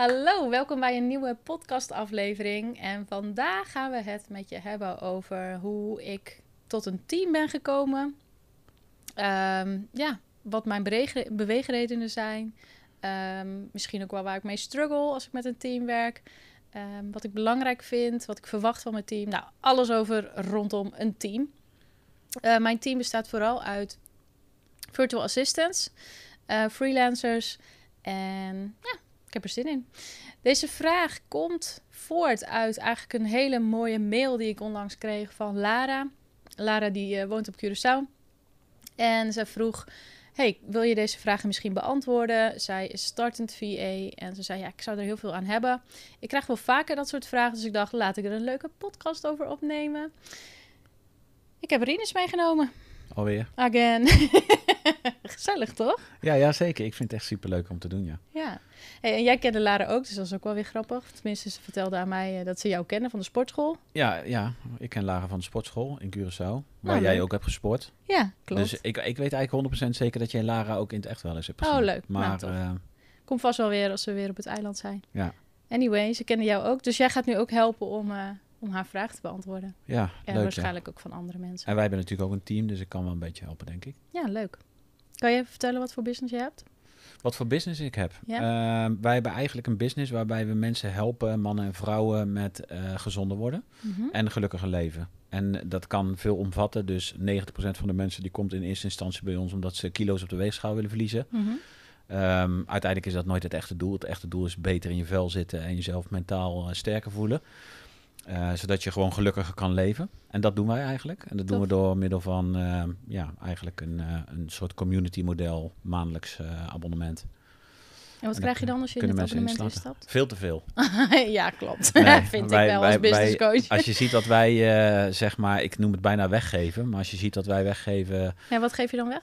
Hallo, welkom bij een nieuwe podcastaflevering. En vandaag gaan we het met je hebben over hoe ik tot een team ben gekomen. Ehm, ja, wat mijn beweegredenen zijn. Ehm, misschien ook wel waar ik mee struggle als ik met een team werk. Ehm, wat ik belangrijk vind, wat ik verwacht van mijn team. Nou, alles over rondom een team. Eh, mijn team bestaat vooral uit virtual assistants, eh, freelancers en ja, ik heb er zin in. Deze vraag komt voort uit eigenlijk een hele mooie mail die ik onlangs kreeg van Lara. Lara die eh, woont op Curaçao. En ze vroeg, hey, wil je deze vragen misschien beantwoorden? Zij is startend VA en ze zei, ja, ik zou er heel veel aan hebben. Ik krijg wel vaker dat soort vragen, dus ik dacht, laat ik er een leuke podcast over opnemen. Ik heb Rinus meegenomen. Alweer? Again. Gezellig, toch? Ja, ja, zeker. Ik vind het echt superleuk om te doen, ja. Ja. Hey, en jij kende Lara ook, dus dat is ook wel weer grappig. Tenminste, ze vertelde aan mij eh, dat ze jou kennen van de sportschool. Ja, ja. Ik ken Lara van de sportschool in Curaçao, waar Oh, jij leuk. ook hebt gesport. Ja, klopt. Dus ik, ik weet eigenlijk 100% zeker dat jij Lara ook in het echt wel eens hebt gezien. Oh, leuk. Nou, Maar Kom vast wel weer als we weer op het eiland zijn. Ja. Anyway, ze kende jou ook. Dus jij gaat nu ook helpen om, eh, om haar vraag te beantwoorden. ja, En leuk. ja. waarschijnlijk ook van andere mensen. En wij hebben natuurlijk ook een team, dus ik kan wel een beetje helpen, denk ik. Ja, leuk. Kan je even vertellen wat voor business je hebt? Wat voor business ik heb? Ja. Eh, wij hebben eigenlijk een business waarbij we mensen helpen, mannen en vrouwen, met eh gezonder worden Mhm. en gelukkiger leven. En dat kan veel omvatten. Dus 90% van de mensen die komt in eerste instantie bij ons omdat ze kilo's op de weegschaal willen verliezen. Mhm. Ehm, uiteindelijk is dat nooit het echte doel. Het echte doel is beter in je vel zitten en jezelf mentaal eh, sterker voelen. Eh, zodat je gewoon gelukkiger kan leven. En dat doen wij eigenlijk. En dat doen we door middel van eh, ja, eigenlijk een, eh, een soort community model, maandelijks abonnement. En wat krijg je dan als je in het abonnement instapt? Veel te veel. ja, klopt. Nee, Vind wij- ik wel wij- als business wij- coach. Als je ziet wat wij, zeg maar, ik noem het bijna weggeven. Maar als je ziet dat wij weggeven Ja, wat geef je dan weg?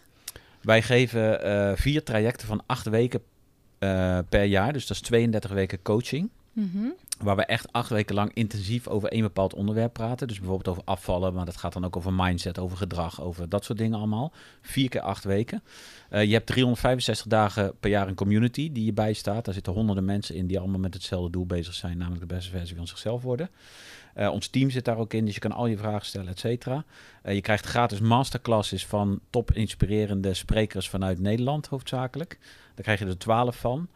Wij geven vier trajecten van acht weken per jaar. Dus dat is 32 weken coaching. Mhm. Waar we echt acht weken lang intensief over één bepaald onderwerp praten. Dus bijvoorbeeld over afvallen, maar dat gaat dan ook over mindset, over gedrag, over dat soort dingen allemaal. Vier keer acht weken. Eh, je hebt 365 dagen per jaar een community die je bijstaat. Daar zitten honderden mensen in die allemaal met hetzelfde doel bezig zijn, namelijk de beste versie van zichzelf worden. Eh, ons team zit daar ook in, dus je kan al je vragen stellen, et cetera. Eh, je krijgt gratis masterclasses van top inspirerende sprekers vanuit Nederland, hoofdzakelijk. Daar krijg je er 12 van.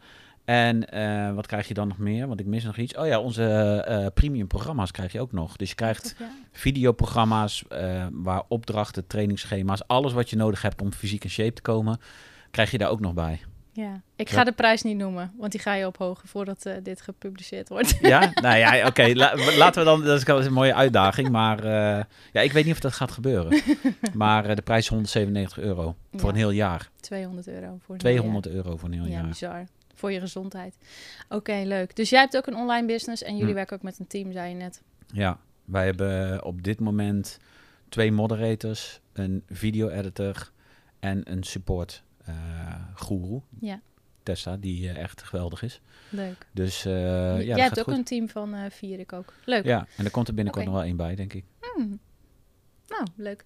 En eh, wat krijg je dan nog meer? Want ik mis nog iets. Oh ja, onze eh, premium programma's krijg je ook nog. Dus je krijgt ja. videoprogramma's eh, waar opdrachten, trainingsschema's, alles wat je nodig hebt om fysiek in shape te komen, krijg je daar ook nog bij. Ja, ik Ja. ga de prijs niet noemen, want die ga je ophogen voordat dit gepubliceerd wordt. Ja, nou ja, oké. la- laten we dan. Dat is wel een mooie uitdaging, maar ja, ik weet niet of dat gaat gebeuren. Maar de prijs is 197 euro voor Ja. een heel jaar. 200 euro voor een 200 euro voor een heel jaar. Ja, jaar. bizar. Voor je gezondheid. Oké, leuk. Dus jij hebt ook een online business en jullie Hm. werken ook met een team, zei je net. Ja, wij hebben op dit moment twee moderators, een video-editor en een support eh guru. Ja. Tessa, die eh, echt geweldig is. Leuk. Dus eh, ja, jij hebt ook goed. een team van eh, vier, ik ook. Leuk. Ja, en er komt er binnenkort nog wel één bij, denk ik. Hmm. Nou, leuk.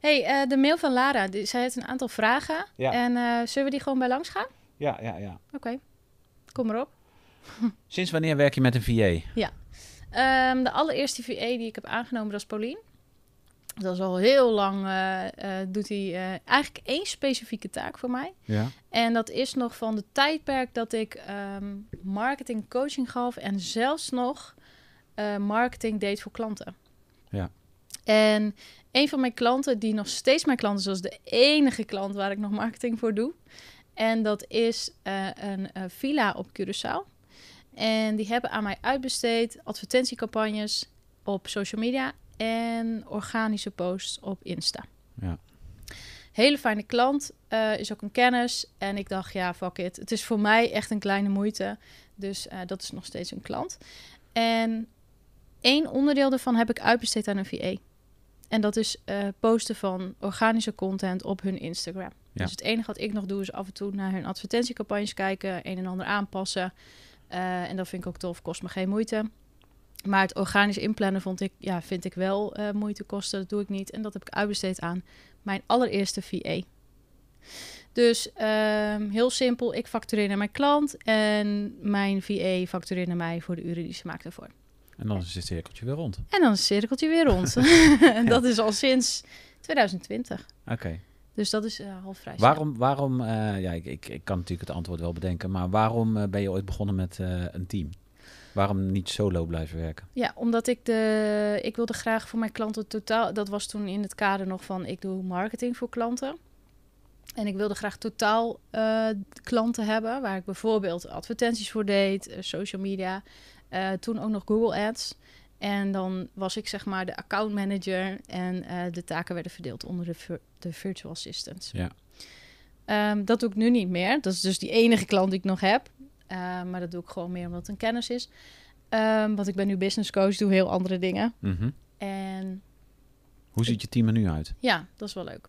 hey, eh, de mail van Lara. Die, zij heeft een aantal vragen. Ja. En eh, zullen we die gewoon bij langs gaan? Ja, ja, ja. Oké. Kom maar op. Sinds wanneer werk je met een VA? Ehm, de allereerste VA die ik heb aangenomen, dat is Paulien. Dat is al heel lang, eh, eh, doet hij eh, eigenlijk één specifieke taak voor mij. Ja. En dat is nog van de tijdperk dat ik ehm, marketing coaching gaf en zelfs nog eh, marketing deed voor klanten. Ja. En een van mijn klanten, die nog steeds mijn klant is, is de enige klant waar ik nog marketing voor doe. En dat is eh, een eh, villa op Curaçao. En die hebben aan mij uitbesteed advertentiecampagnes op social media en organische posts op Insta. Ja. Hele fijne klant, eh, is ook een kennis. En ik dacht, ja, fuck it. Het is voor mij echt een kleine moeite. Dus dat is nog steeds een klant. En één onderdeel daarvan heb ik uitbesteed aan een VA. En dat is eh, posten van organische content op hun Instagram. Ja. Dus het enige wat ik nog doe is af en toe naar hun advertentiecampagnes kijken, een en ander aanpassen. Eh, en dat vind ik ook tof, kost me geen moeite. Maar het organisch inplannen vond ik, ja, vind ik wel eh, moeite kosten. Dat doe ik niet. En dat heb ik uitbesteed aan mijn allereerste VA. Dus ehm, heel simpel, ik factureer naar mijn klant en mijn VA factureert naar mij voor de uren die ze maakt daarvoor. En dan is het cirkeltje weer rond. En dan is het cirkeltje weer rond. en dat is al sinds 2020. Oké. Dus dat is uh, half vrij. Waarom, waarom eh, ja, ik, ik, ik kan natuurlijk het antwoord wel bedenken, maar waarom eh, ben je ooit begonnen met een team? Waarom niet solo blijven werken? Ja, omdat ik de. Ik wilde graag voor mijn klanten totaal. Dat was toen in het kader nog van ik doe marketing voor klanten. En ik wilde graag totaal klanten hebben, waar ik bijvoorbeeld advertenties voor deed, social media. Eh, toen ook nog Google Ads. En dan was ik zeg maar de account manager en eh, de taken werden verdeeld onder de, vir- de virtual assistants. Ja. Ehm, dat doe ik nu niet meer. Dat is dus die enige klant die ik nog heb. Ehm, maar dat doe ik gewoon meer omdat het een kennis is. Ehm, want ik ben nu business coach, doe heel andere dingen. Mhm. En Hoe ziet je team er nu uit? ja, dat is wel leuk.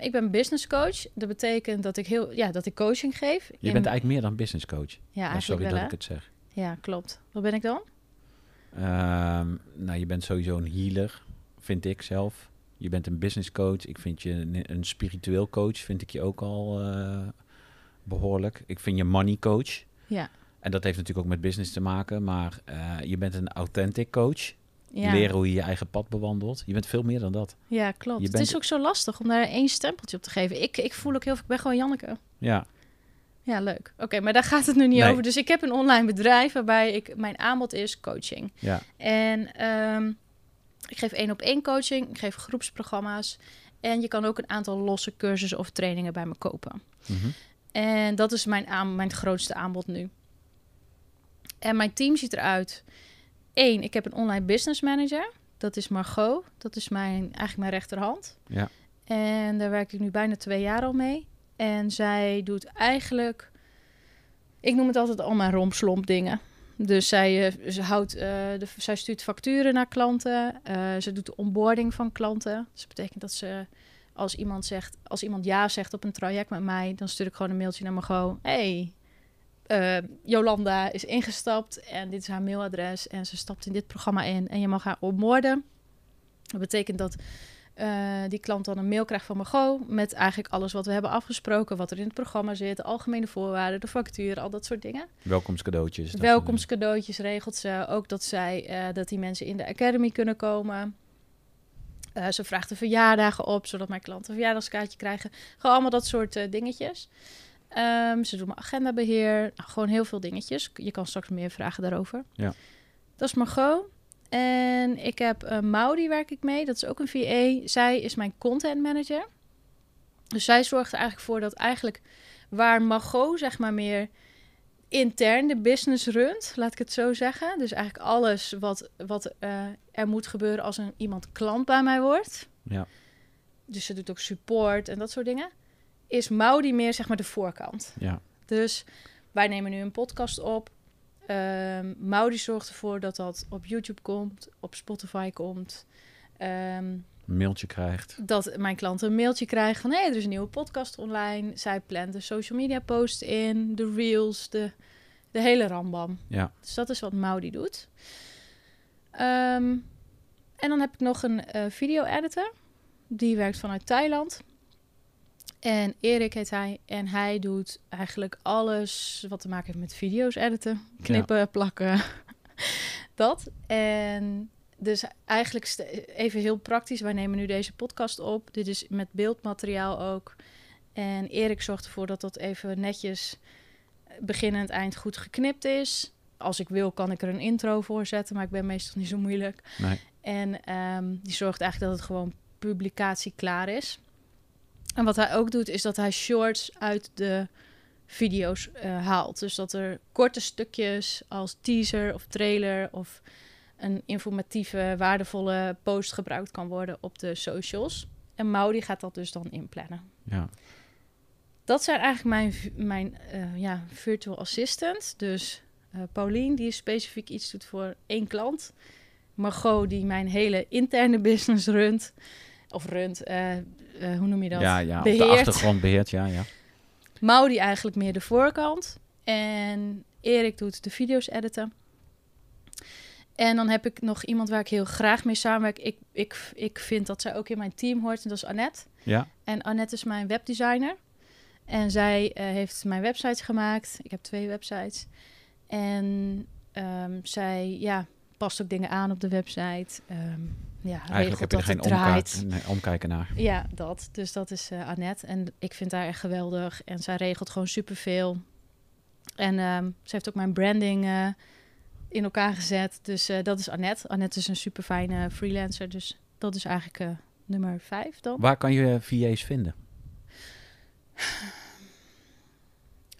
Ik ben business coach. Dat betekent dat ik, heel, ja, dat ik coaching geef. Je in- bent eigenlijk meer dan business coach. Ja, Ja, eigenlijk sorry wel, dat hè? ik het zeg. Ja, klopt. Wat ben ik dan? Ehm, nou, je bent sowieso een healer, vind ik zelf. Je bent een business coach. Ik vind je een, een spiritueel coach, vind ik je ook al eh, behoorlijk. Ik vind je money coach. Ja. En dat heeft natuurlijk ook met business te maken. Maar eh, je bent een authentic coach. Ja, Leren hoe je je eigen pad bewandelt. Je bent veel meer dan dat. ja klopt. Het is ook zo lastig om daar één stempeltje op te geven. Ik, ik voel ook heel veel, ik ben gewoon Janneke. Ja, Ja, leuk. Oké, maar daar gaat het nu niet Nee. over. Dus ik heb een online bedrijf waarbij ik, mijn aanbod is coaching. ja. En ehm, ik geef één op één coaching, ik geef groepsprogramma's. En je kan ook een aantal losse cursussen of trainingen bij me kopen. Mhm. En dat is mijn, aan, mijn grootste aanbod nu. En mijn team ziet eruit. Eén, ik heb een online business manager. Dat is Margot. Dat is mijn, eigenlijk mijn rechterhand. Ja. En daar werk ik nu bijna twee jaar al mee. En zij doet eigenlijk... Ik noem het altijd allemaal rompslomp dingen. Dus zij, eh, ze houdt, eh, de, zij stuurt facturen naar klanten. Eh, ze doet de onboarding van klanten. Dus dat betekent dat ze als iemand zegt, als iemand ja zegt op een traject met mij, dan stuur ik gewoon een mailtje naar Margot. Hey, eh, Jolanda is ingestapt en dit is haar mailadres en ze stapt in dit programma in en je mag haar onboarden. Dat betekent dat eh, die klant dan een mail krijgt van Margot met eigenlijk alles wat we hebben afgesproken, wat er in het programma zit, de algemene voorwaarden, de factuur, al dat soort dingen. Welkomstcadeautjes. Welkomstcadeautjes regelt ze. Ook dat, zij, eh, dat die mensen in de academy kunnen komen. Eh, ze vraagt de verjaardagen op, zodat mijn klanten een verjaardagskaartje krijgen. Gewoon allemaal dat soort dingetjes. Ehm, ze doet mijn agendabeheer. Nou, gewoon heel veel dingetjes. Je kan straks meer vragen daarover. Ja. Dat is Margot. En ik heb uh, Maudi werk ik mee. Dat is ook een VA. Zij is mijn content manager. Dus zij zorgt er eigenlijk voor dat eigenlijk waar Margot zeg maar meer intern de business runt, laat ik het zo zeggen. Dus eigenlijk alles wat, wat eh, er moet gebeuren als een, iemand klant bij mij wordt. Ja. Dus ze doet ook support en dat soort dingen. Is Maudi meer zeg maar de voorkant. Ja. Dus wij nemen nu een podcast op. Um, Maudi zorgt ervoor dat dat op YouTube komt, op Spotify komt. Um, een mailtje krijgt. Dat mijn klanten een mailtje krijgen van... hé, hey, er is een nieuwe podcast online. Zij plant de social media post in, de reels, de, de hele rambam. Ja. Dus dat is wat Maudi doet. Um, en dan heb ik nog een uh, video-editor. Die werkt vanuit Thailand. En Erik heet hij. En hij doet eigenlijk alles wat te maken heeft met video's editen. Knippen, ja. plakken. dat. En dus eigenlijk even heel praktisch. Wij nemen nu deze podcast op. Dit is met beeldmateriaal ook. En Erik zorgt ervoor dat dat even netjes begin en het eind goed geknipt is. Als ik wil, kan ik er een intro voor zetten. Maar ik ben meestal niet zo moeilijk. Nee. En um, die zorgt eigenlijk dat het gewoon publicatie klaar is. En wat hij ook doet, is dat hij shorts uit de video's uh, haalt. Dus dat er korte stukjes als teaser of trailer of een informatieve, waardevolle post gebruikt kan worden op de socials. En Maudi gaat dat dus dan inplannen. Ja. Dat zijn eigenlijk mijn, mijn uh, ja, virtual assistant. Dus uh, Paulien, die specifiek iets doet voor één klant. Margot, die mijn hele interne business runt. Of runt, uh, hoe noem je dat? Ja, ja beheert. de achtergrond beheert, ja, ja. Maudi eigenlijk meer de voorkant. En Erik doet de video's editen. En dan heb ik nog iemand waar ik heel graag mee samenwerk. Ik, ik, ik vind dat zij ook in mijn team hoort. En dat is Annette. Ja. En Annette is mijn webdesigner. En zij eh, heeft mijn websites gemaakt. Ik heb twee websites. En ehm, zij ja, past ook dingen aan op de website. Ehm, ja, Eigenlijk heb je er geen nee, omkijken naar. Ja, dat. Dus dat is eh Annette. En ik vind haar echt geweldig. En zij regelt gewoon superveel. En ehm, ze heeft ook mijn branding eh, in elkaar gezet. Dus eh, dat is Annette. Annette is een super fijne freelancer. Dus dat is eigenlijk nummer vijf dan. Waar kan je VA's vinden?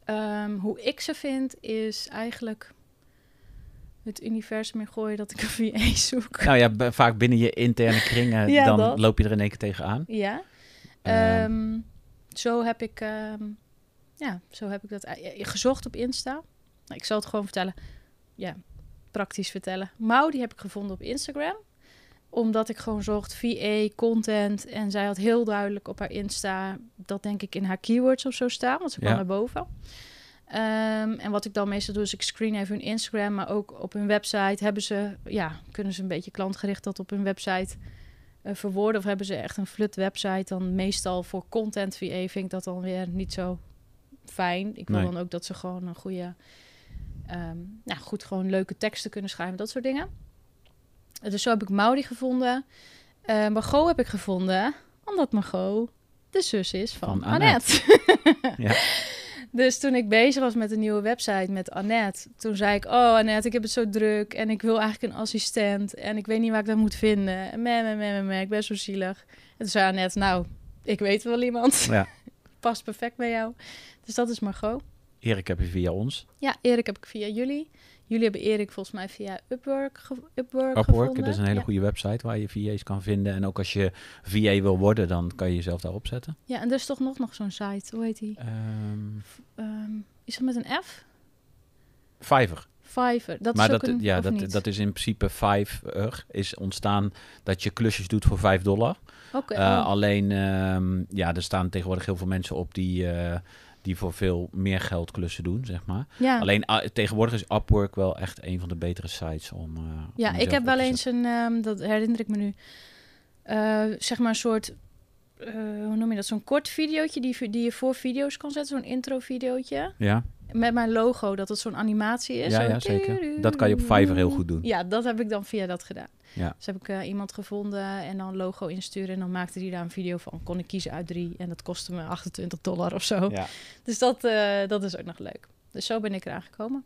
Ehm, hoe ik ze vind is eigenlijk het universum in gooien dat ik een VA zoek. Nou ja, vaak binnen je interne kringen, Ja, dan dat. loop je er in één keer tegenaan. Ja. Ehm, Ehm, zo heb ik, ehm, ja, zo heb ik dat gezocht op Insta. Nou, ik zal het gewoon vertellen. Ja, praktisch vertellen. Mau, die heb ik gevonden op Instagram. Omdat ik gewoon zocht VA, content. En zij had heel duidelijk op haar Insta, dat denk ik in haar keywords of zo staan. Want ze kwam Ja. naar boven. Ehm, en wat ik dan meestal doe, is ik screen even hun Instagram. Maar ook op hun website hebben ze, ja, kunnen ze een beetje klantgericht dat op hun website eh, verwoorden. Of hebben ze echt een flut website, dan meestal voor content VA vind ik dat dan weer niet zo fijn. Ik wil Nee. dan ook dat ze gewoon een goede, ehm, nou goed, gewoon leuke teksten kunnen schrijven, dat soort dingen. Dus zo heb ik Maudi gevonden. Eh Margot heb ik gevonden, omdat Margot de zus is van, Van Annette. Ja. Dus toen ik bezig was met een nieuwe website met Annette, toen zei ik: Oh, Annette, ik heb het zo druk en ik wil eigenlijk een assistent en ik weet niet waar ik dat moet vinden. En meh, meh, meh, ik ben zo zielig. En toen zei Annette: Nou, ik weet wel iemand. Ja. Past perfect bij jou. Dus dat is Margot. Erik heb je via ons. Ja, Erik heb ik via jullie. Jullie hebben Erik volgens mij via Upwork, ge- Upwork, Upwork, gevonden. dat is een hele ja. goede website waar je VA's kan vinden. En ook als je VA wil worden, dan kan je jezelf daarop zetten. Ja, en er is toch nog, nog zo'n site. Hoe heet die? Ehm Ehm, is dat met een F? Fiverr. Fiverr. Dat maar is dat, een, ja, dat, niet? dat is in principe Fiverr. Is ontstaan dat je klusjes doet voor 5 dollar. Oké, Eh, oh. Alleen, ehm, ja, er staan tegenwoordig heel veel mensen op die, eh, die voor veel meer geld klussen doen, zeg maar. ja. Alleen ah, tegenwoordig is Upwork wel echt een van de betere sites om. eh, Ja, om ik heb wel eens een, ehm, dat herinner ik me nu, eh, zeg maar een soort, eh, hoe noem je dat, zo'n kort videootje die, die je voor video's kan zetten, zo'n intro-videootje. zetten. Ja, Met mijn logo, dat het zo'n animatie is. Ja, ja, zeker. Dat kan je op Fiverr heel goed doen. Ja, dat heb ik dan via dat gedaan. Ja. Dus heb ik eh, iemand gevonden en dan logo insturen en dan maakte die daar een video van. Kon ik kiezen uit drie en dat kostte me 28 dollar of zo. ja. Dus dat, eh, dat is ook nog leuk. Dus zo ben ik eraan gekomen.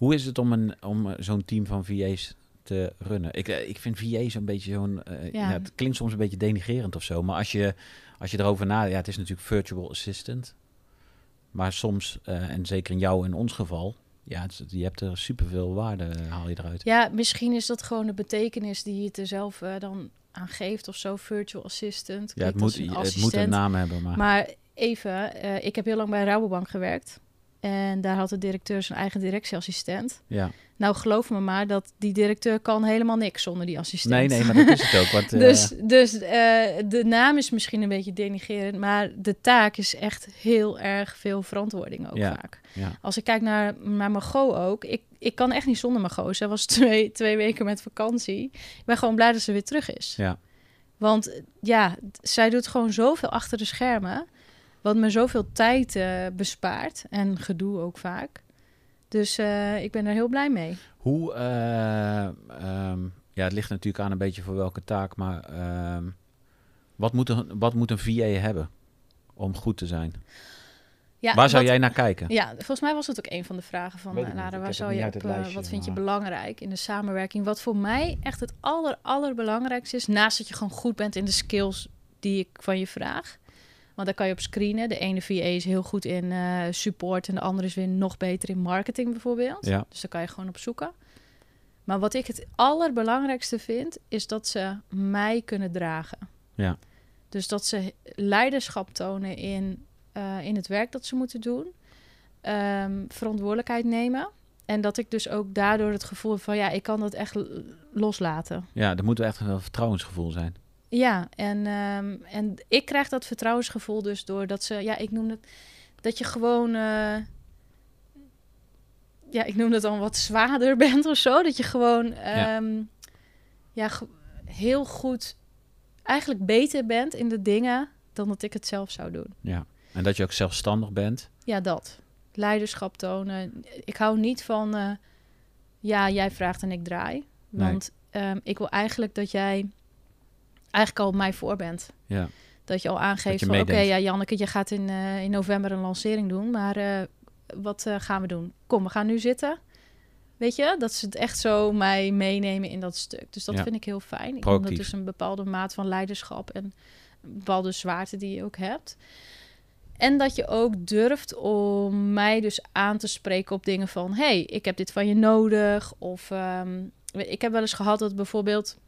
Hoe is het om, een, om eh, zo'n team van VA's te runnen? Ik, ik vind VA's een beetje zo'n... Ja. ja. het klinkt soms een beetje denigrerend of zo. Maar als je, als je erover nadenkt... Ja, het is natuurlijk virtual assistant. Maar soms, eh, en zeker in jou en ons geval... Ja, het, je hebt er superveel waarde, eh, haal je eruit. Ja, misschien is dat gewoon de betekenis die je het er zelf eh, dan aan geeft of zo. Virtual assistant. Ja, het moet, het moet een naam hebben, maar... Maar even, ik heb heel lang bij Rabobank gewerkt. En daar had de directeur zijn eigen directieassistent. ja. Nou, geloof me maar dat die directeur kan helemaal niks zonder die assistent. Nee, nee, maar dat is het ook. Want, eh, Dus, dus eh, de naam is misschien een beetje denigerend, maar de taak is echt heel erg veel verantwoording ook Ja. vaak. ja. Als ik kijk naar, naar Margot ook, ik, ik kan echt niet zonder Margot. Zij was twee, twee weken met vakantie. Ik ben gewoon blij dat ze weer terug is. Ja. Want ja, zij doet gewoon zoveel achter de schermen, wat me zoveel tijd eh, bespaart en gedoe ook vaak. Dus eh, ik ben er heel blij mee. Hoe, eh, ehm, ja, het ligt natuurlijk aan een beetje voor welke taak, maar ehm, wat, moet een, wat moet een VA hebben om goed te zijn? Ja, Waar zou wat- jij naar kijken? Ja, volgens mij was het ook een van de vragen van Lara. Waar zou je op, lijstje, wat vind je belangrijk in de samenwerking? Wat voor mij echt het aller, allerbelangrijkste is, naast dat je gewoon goed bent in de skills die ik van je vraag. Want daar kan je op screenen. De ene VA is heel goed in eh, support en de andere is weer nog beter in marketing bijvoorbeeld. Ja, Dus daar kan je gewoon op zoeken. Maar wat ik het allerbelangrijkste vind, is dat ze mij kunnen dragen. Ja. Dus dat ze leiderschap tonen in, eh, in het werk dat ze moeten doen. Ehm, verantwoordelijkheid nemen. En dat ik dus ook daardoor het gevoel van ja, ik kan dat echt loslaten. ja, er moet echt een vertrouwensgevoel zijn. Ja, en, ehm, en ik krijg dat vertrouwensgevoel dus doordat ze, ja, ik noem het, dat je gewoon, eh, ja, ik noem dat dan wat zwaarder bent of zo. Dat je gewoon, Ja. ehm, ja, heel goed, eigenlijk beter bent in de dingen dan dat ik het zelf zou doen. Ja. En dat je ook zelfstandig bent. Ja, dat. Leiderschap tonen. Ik hou niet van, eh, ja, jij vraagt en ik draai. Nee. Want ehm, ik wil eigenlijk dat jij eigenlijk al op mij voor bent. Ja. Dat je al aangeeft je van, oké, ja, Janneke, je gaat in, eh, in november een lancering doen. Maar eh, wat eh, gaan we doen? Kom, we gaan nu zitten. Weet je, dat ze het echt zo mij meenemen in dat stuk. Dus dat Ja. vind ik heel fijn. Ik vind dat dus een bepaalde maat van leiderschap en een bepaalde zwaarte die je ook hebt. En dat je ook durft om mij dus aan te spreken op dingen van... hey, ik heb dit van je nodig. Of ehm, ik heb wel eens gehad dat bijvoorbeeld...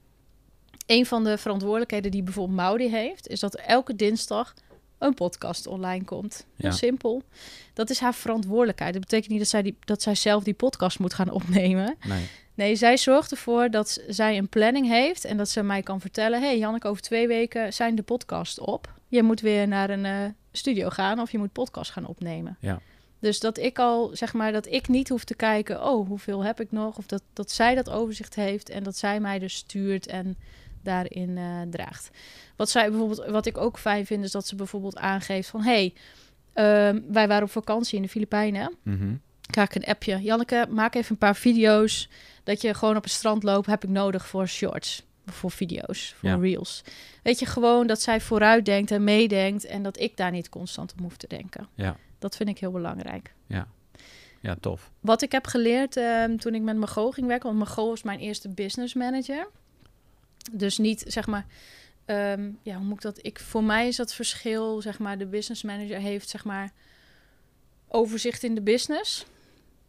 een van de verantwoordelijkheden die bijvoorbeeld Maudi heeft... is dat elke dinsdag een podcast online komt. Ja. simpel. Dat is haar verantwoordelijkheid. Dat betekent niet dat zij, die, dat zij zelf die podcast moet gaan opnemen. Nee. Nee, zij zorgt ervoor dat zij een planning heeft en dat ze mij kan vertellen: hey, Janneke, over twee weken zijn de podcast op. Je moet weer naar een eh, studio gaan of je moet podcast gaan opnemen. Ja. Dus dat ik al, zeg maar, dat ik niet hoef te kijken, oh, hoeveel heb ik nog? Of dat, dat zij dat overzicht heeft en dat zij mij dus stuurt en daarin eh, draagt. Wat zij bijvoorbeeld, wat ik ook fijn vind, is dat ze bijvoorbeeld aangeeft van, hey, ehm, wij waren op vakantie in de Filipijnen krijg ik een appje. Janneke, maak even een paar video's. Dat je gewoon op het strand loopt, heb ik nodig voor shorts. Voor video's, voor Ja. reels. Weet je, gewoon dat zij vooruit denkt en meedenkt... en dat ik daar niet constant om hoef te denken. Ja. Dat vind ik heel belangrijk. Ja, tof. Wat ik heb geleerd ehm, toen ik met Mago ging werken... want Mago was mijn eerste business manager. Dus niet, zeg maar... ehm, ja, hoe moet ik dat... Ik, voor mij is dat verschil, zeg maar... de business manager heeft, zeg maar... overzicht in de business.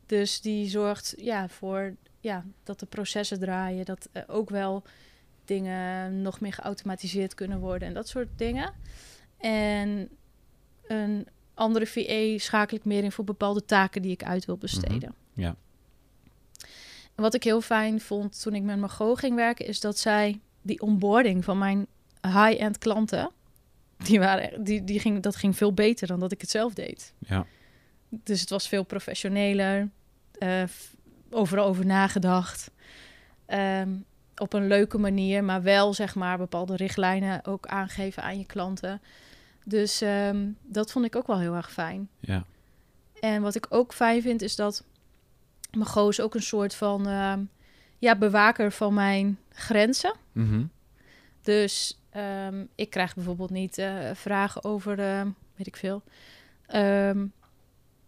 Dus die zorgt ja, voor ja, dat de processen draaien... dat eh, ook wel dingen nog meer geautomatiseerd kunnen worden... en dat soort dingen. En een andere VA schakel ik meer in voor bepaalde taken die ik uit wil besteden. Ja. Wat ik heel fijn vond toen ik met Margot ging werken, is dat zij die onboarding van mijn high-end klanten, die waren, die, die ging, dat ging veel beter dan dat ik het zelf deed. Ja. Dus het was veel professioneler, eh, overal over nagedacht. Ehm, op een leuke manier, maar wel zeg maar bepaalde richtlijnen ook aangeven aan je klanten. Dus ehm, dat vond ik ook wel heel erg fijn. Ja. En wat ik ook fijn vind, is dat Mago is ook een soort van ehm, ja, bewaker van mijn grenzen. Mhm. Dus ehm, ik krijg bijvoorbeeld niet eh, vragen over, ehm, weet ik veel. Ehm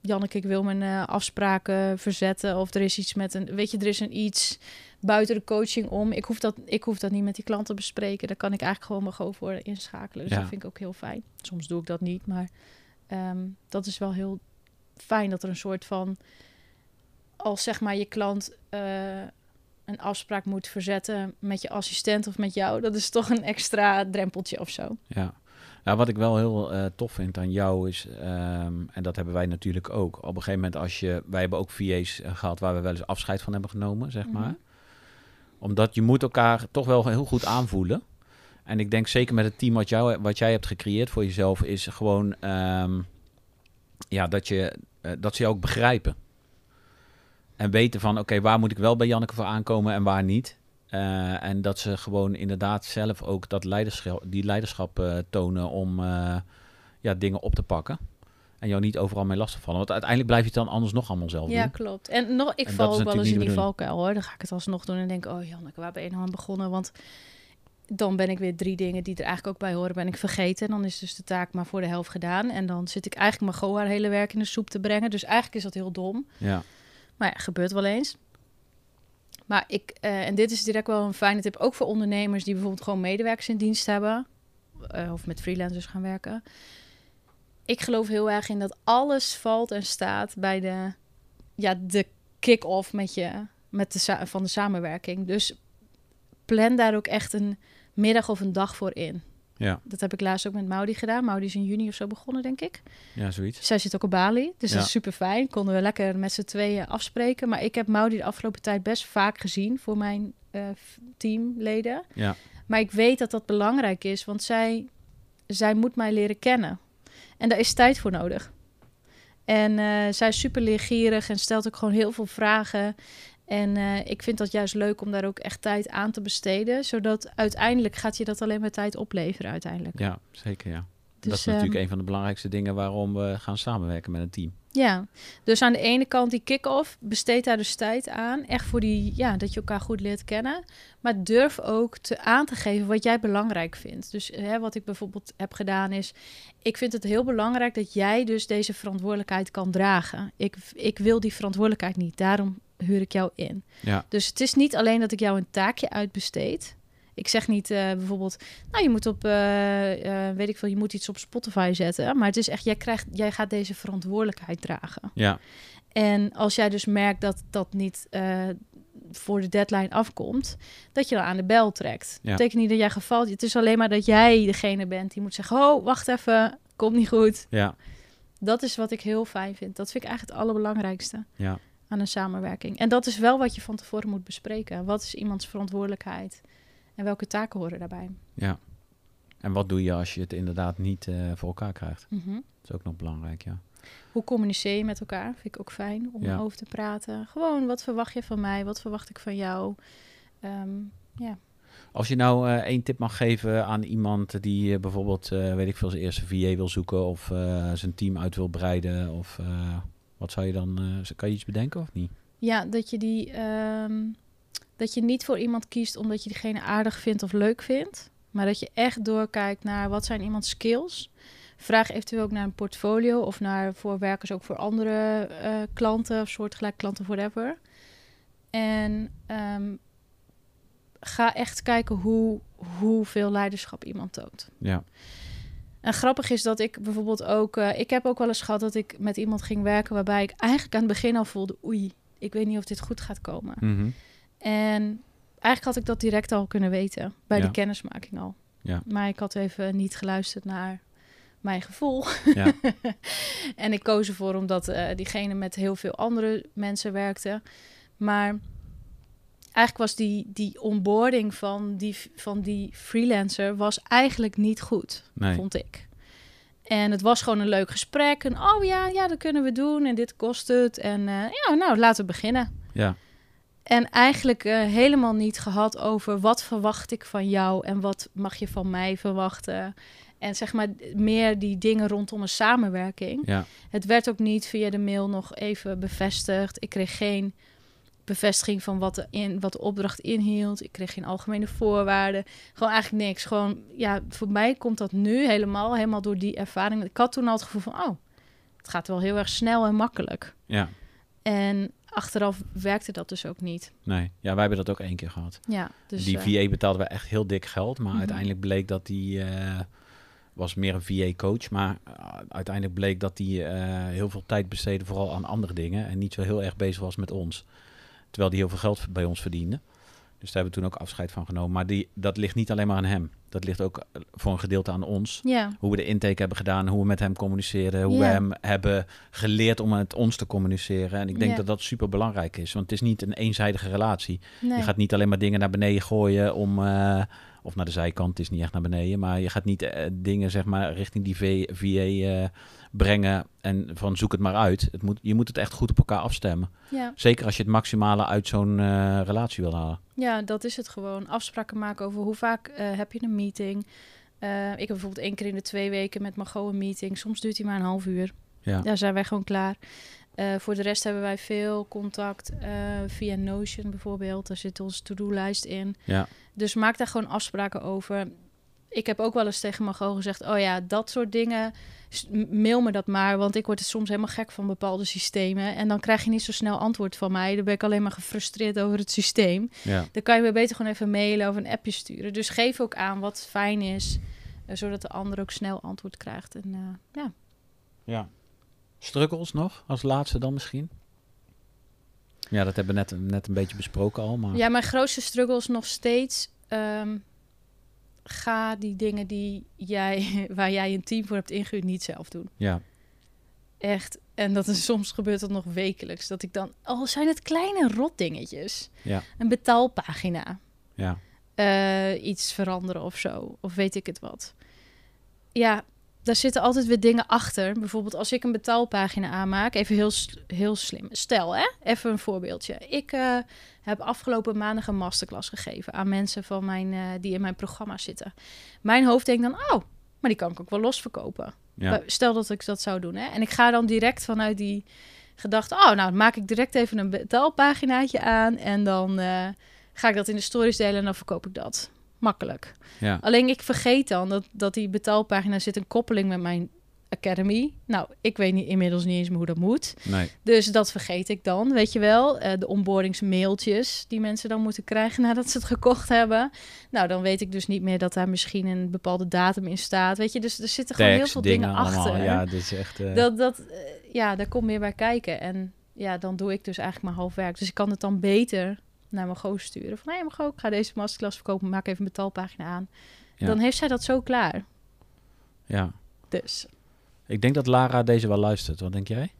Janneke, ik wil mijn eh, afspraken verzetten. Of er is iets met een, weet je, er is een iets buiten de coaching om. Ik hoef dat, ik hoef dat niet met die klant te bespreken. Daar kan ik eigenlijk gewoon gewoon voor inschakelen. Dus Ja. dat vind ik ook heel fijn. Soms doe ik dat niet, maar dat is wel heel fijn dat er een soort van, als zeg maar je klant eh, een afspraak moet verzetten met je assistent of met jou, dat is toch een extra drempeltje of zo. Ja. Nou, wat ik wel heel eh, tof vind aan jou is, ehm, en dat hebben wij natuurlijk ook. Op een gegeven moment als je, wij hebben ook VA's eh, gehad waar we wel eens afscheid van hebben genomen, zeg maar. Mhm. Omdat je moet elkaar toch wel heel goed aanvoelen. En ik denk zeker met het team wat, jou, wat jij hebt gecreëerd voor jezelf, is gewoon ehm, ja, dat, je, dat ze jou ook begrijpen. En weten van, oké, waar moet ik wel bij Janneke voor aankomen en waar niet. Eh, en dat ze gewoon inderdaad zelf ook dat leiderschap, die leiderschap eh, tonen om eh, ja, dingen op te pakken. En jou niet overal mee lastig vallen. Want uiteindelijk blijf je het dan anders nog allemaal zelf Ja, doen. klopt. En nog, ik En val ook wel eens in niet die valkuil hoor. Dan ga ik het alsnog doen en denk, oh Janneke, waar ben je nou aan begonnen? Want dan ben ik weer drie dingen die er eigenlijk ook bij horen, ben ik vergeten. En dan is dus de taak maar voor de helft gedaan. En dan zit ik eigenlijk mijn goa haar hele werk in de soep te brengen. Dus eigenlijk is dat heel dom. Ja, Maar ja, gebeurt wel eens. Maar ik, eh, en dit is direct wel een fijne tip, ook voor ondernemers die bijvoorbeeld gewoon medewerkers in dienst hebben. eh, of met freelancers gaan werken. Ik geloof heel erg in dat alles valt en staat bij de, ja, de kick-off met je, met de, van de samenwerking. Dus plan daar ook echt een middag of een dag voor in. Ja, Dat heb ik laatst ook met Maudi gedaan. Maudi is in juni of zo begonnen, denk ik. ja, zoiets. Zij zit ook op Bali, dus Ja. dat is super fijn. Konden we lekker met z'n tweeën afspreken. Maar ik heb Maudi de afgelopen tijd best vaak gezien voor mijn eh, teamleden. Ja, Maar ik weet dat dat belangrijk is, want zij, zij moet mij leren kennen. En daar is tijd voor nodig. En eh, zij is super leergierig en stelt ook gewoon heel veel vragen. En eh, ik vind dat juist leuk om daar ook echt tijd aan te besteden. Zodat uiteindelijk gaat je dat alleen maar tijd opleveren uiteindelijk. ja, zeker ja. dat is ehm, natuurlijk een van de belangrijkste dingen waarom we gaan samenwerken met een team. Ja, dus aan de ene kant die kick-off, besteed daar dus tijd aan. Echt voor die, ja, dat je elkaar goed leert kennen. Maar durf ook te aan te geven wat jij belangrijk vindt. Dus hè, wat ik bijvoorbeeld heb gedaan is, ik vind het heel belangrijk dat jij dus deze verantwoordelijkheid kan dragen. Ik, ik wil die verantwoordelijkheid niet, daarom huur ik jou in. Ja, Dus het is niet alleen dat ik jou een taakje uitbesteed. Ik zeg niet eh, bijvoorbeeld, nou je moet op, eh, eh, weet ik veel, je moet iets op Spotify zetten. Maar het is echt, jij, krijgt, jij gaat deze verantwoordelijkheid dragen. ja, En als jij dus merkt dat dat niet voor de deadline afkomt, dat je dan aan de bel trekt. Ja. Dat betekent niet dat jij gevalt. Het is alleen maar dat jij degene bent die moet zeggen: Oh, wacht even, komt niet goed. ja, Dat is wat ik heel fijn vind. Dat vind ik eigenlijk het allerbelangrijkste ja. Aan een samenwerking. En dat is wel wat je van tevoren moet bespreken. Wat is iemands verantwoordelijkheid en welke taken horen daarbij? ja. En wat doe je als je het inderdaad niet eh, voor elkaar krijgt? Mhm. Dat is ook nog belangrijk, ja. Hoe communiceer je met elkaar? Vind ik ook fijn om Ja. over te praten. Gewoon, wat verwacht je van mij? Wat verwacht ik van jou? Ehm, ja. Als je nou eh, één tip mag geven aan iemand die eh, bijvoorbeeld, weet ik veel, zijn eerste VA wil zoeken of zijn team uit wil breiden, of wat zou je dan, eh, kan je iets bedenken of niet? Ja, dat je die. ehm, dat je niet voor iemand kiest omdat je diegene aardig vindt of leuk vindt. Maar dat je echt doorkijkt naar wat zijn iemands skills. Vraag eventueel ook naar een portfolio of naar voor werkers ook voor andere eh, klanten of soortgelijke klanten, whatever. En ehm, ga echt kijken hoe, hoeveel leiderschap iemand toont. Ja, En grappig is dat ik bijvoorbeeld ook... eh, ik heb ook wel eens gehad dat ik met iemand ging werken... waarbij ik eigenlijk aan het begin al voelde... oei, ik weet niet of dit goed gaat komen. Mhm. En eigenlijk had ik dat direct al kunnen weten. Bij Ja. de kennismaking al. Ja. Maar ik had even niet geluisterd naar mijn gevoel. ja, en ik koos ervoor omdat eh, diegene met heel veel andere mensen werkte. Maar eigenlijk was die, die onboarding van die, van die freelancer... was eigenlijk niet goed nee, vond ik. En het was gewoon een leuk gesprek. En oh ja, ja, dat kunnen we doen. En dit kost het. En eh, ja, nou, laten we beginnen. ja, En eigenlijk eh, helemaal niet gehad over wat verwacht ik van jou en wat mag je van mij verwachten. En zeg maar meer die dingen rondom een samenwerking. ja, Het werd ook niet via de mail nog even bevestigd. Ik kreeg geen bevestiging van wat de, in, wat de opdracht inhield. Ik kreeg geen algemene voorwaarden. Gewoon eigenlijk niks. Gewoon, ja, voor mij komt dat nu helemaal, helemaal door die ervaring. Ik had toen al het gevoel van, oh, het gaat wel heel erg snel en makkelijk. ja, En achteraf werkte dat dus ook niet. nee. Ja, wij hebben dat ook één keer gehad. Ja, dus... die eh, VA betaalden we echt heel dik geld, maar Mhm. uiteindelijk bleek dat die eh, was meer een VA-coach, maar eh, uiteindelijk bleek dat die heel veel tijd besteedde vooral aan andere dingen en niet zo heel erg bezig was met ons, terwijl die heel veel geld bij ons verdiende. Dus daar hebben we toen ook afscheid van genomen. Maar die, dat ligt niet alleen maar aan hem. Dat ligt ook eh, voor een gedeelte aan ons. Ja, Hoe we de intake hebben gedaan, hoe we met hem communiceren, hoe we hem hebben geleerd om met ons te communiceren. En ik denk Ja. dat dat super belangrijk is, want het is niet een eenzijdige relatie. nee. Je gaat niet alleen maar dingen naar beneden gooien om. eh, of naar de zijkant, het is niet echt naar beneden. Maar je gaat niet eh, dingen zeg maar richting die V- VA brengen. En van zoek het maar uit. Het moet, je moet het echt goed op elkaar afstemmen. ja. Zeker als je het maximale uit zo'n relatie wil halen. ja, dat is het gewoon. Afspraken maken over hoe vaak heb je een meeting. Eh, ik heb bijvoorbeeld één keer in de twee weken met Margot een meeting. Soms duurt die maar een half uur. Ja, Daar zijn wij gewoon klaar. Eh, voor de rest hebben wij veel contact eh, via Notion bijvoorbeeld. Daar zit onze to-do-lijst in. ja, Dus maak daar gewoon afspraken over. Ik heb ook wel eens tegen Margot gezegd... oh ja, dat soort dingen, mail me dat maar... want ik word er soms helemaal gek van bepaalde systemen... en dan krijg je niet zo snel antwoord van mij. Dan ben ik alleen maar gefrustreerd over het systeem. ja, Dan kan je me beter gewoon even mailen of een appje sturen. Dus geef ook aan wat fijn is... eh, zodat de ander ook snel antwoord krijgt. En eh, ja, ja. Struggles nog, als laatste dan misschien? Ja, dat hebben we net, net een beetje besproken al. Maar Ja, mijn grootste struggle is nog steeds. ehm, ga die dingen die jij, waar jij een team voor hebt ingehuurd, niet zelf doen. ja, Echt. En dat is soms gebeurt dat nog wekelijks. Dat ik dan, oh, zijn het kleine rotdingetjes? ja, Een betaalpagina. ja, eh, iets veranderen of zo. Of weet ik het wat. Ja, daar zitten altijd weer dingen achter. Bijvoorbeeld als ik een betaalpagina aanmaak, even heel, heel slim. Stel, hè, even een voorbeeldje. Ik eh, heb afgelopen maandag een masterclass gegeven aan mensen van mijn, eh, die in mijn programma zitten. Mijn hoofd denkt dan, oh, Maar die kan ik ook wel losverkopen. Ja. Stel dat ik dat zou doen. Hè? En ik ga dan direct vanuit die gedachte... oh, nou, dan maak ik direct even een betaalpaginaatje aan... en dan eh, ga ik dat in de stories delen en dan verkoop ik dat. Makkelijk. Ja. Alleen ik vergeet dan dat, dat die betaalpagina zit een koppeling met mijn academy. Nou, ik weet niet, inmiddels niet eens meer hoe dat moet. Nee. Dus dat vergeet ik dan, weet je wel. Eh, de onboardingsmailtjes die mensen dan moeten krijgen nadat ze het gekocht hebben. Nou, dan weet ik dus niet meer dat daar misschien een bepaalde datum in staat. Weet je, dus er zitten gewoon heel veel dingen, achter. Ja, dit is echt... eh, Dat, dat, eh, ja, daar komt meer bij kijken. En ja, dan doe ik dus eigenlijk maar half werk. Dus ik kan het dan beter naar mijn goos sturen. Van, hé, hey, ik ga deze masterclass verkopen. Maak even een betaalpagina aan. Ja. Dan heeft zij dat zo klaar. ja. Dus Ik denk dat Lara deze wel luistert. Wat denk jij?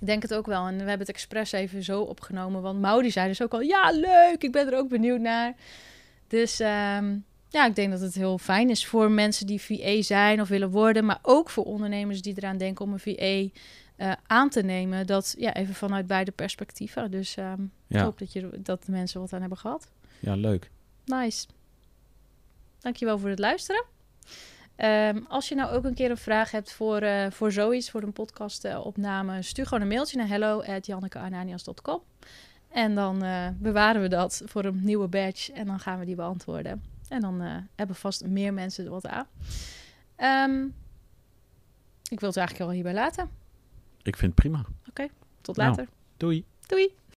ik denk het ook wel. En we hebben het expres even zo opgenomen. Want Maudi zei dus ook al, ja, leuk. Ik ben er ook benieuwd naar. Dus ehm, ja, ik denk dat het heel fijn is voor mensen die VA zijn of willen worden. Maar ook voor ondernemers die eraan denken om een VA eh, aan te nemen. Dat ja, even vanuit beide perspectieven. Dus ehm, ik Ja, hoop dat, je, dat de mensen wat aan hebben gehad. ja leuk. Nice. Dankjewel voor het luisteren. Ehm, als je nou ook een keer een vraag hebt voor, eh, voor zoiets, voor een podcastopname, stuur gewoon een mailtje naar hello@jannekeananias.com. En dan eh, bewaren we dat voor een nieuwe badge en dan gaan we die beantwoorden. En dan hebben vast meer mensen er wat aan. Ehm, ik wil het eigenlijk al hierbij laten. Ik vind het prima. Tot Nou. later. Doei. Doei.